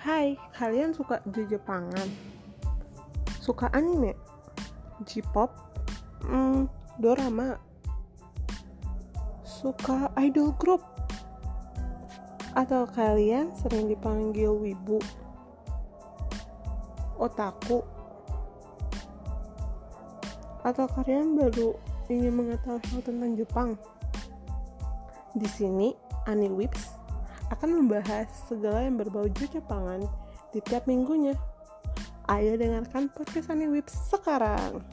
Hai, kalian suka Jepangan? Suka anime? J-pop? Hmm, dorama? Suka idol group? Atau kalian sering dipanggil wibu? Otaku? Atau kalian baru ingin mengetahui hal tentang Jepang? Di sini, Ani Wips akan membahas segala yang berbau Jepangan di tiap minggunya. Ayo dengarkan podcast Ani sekarang.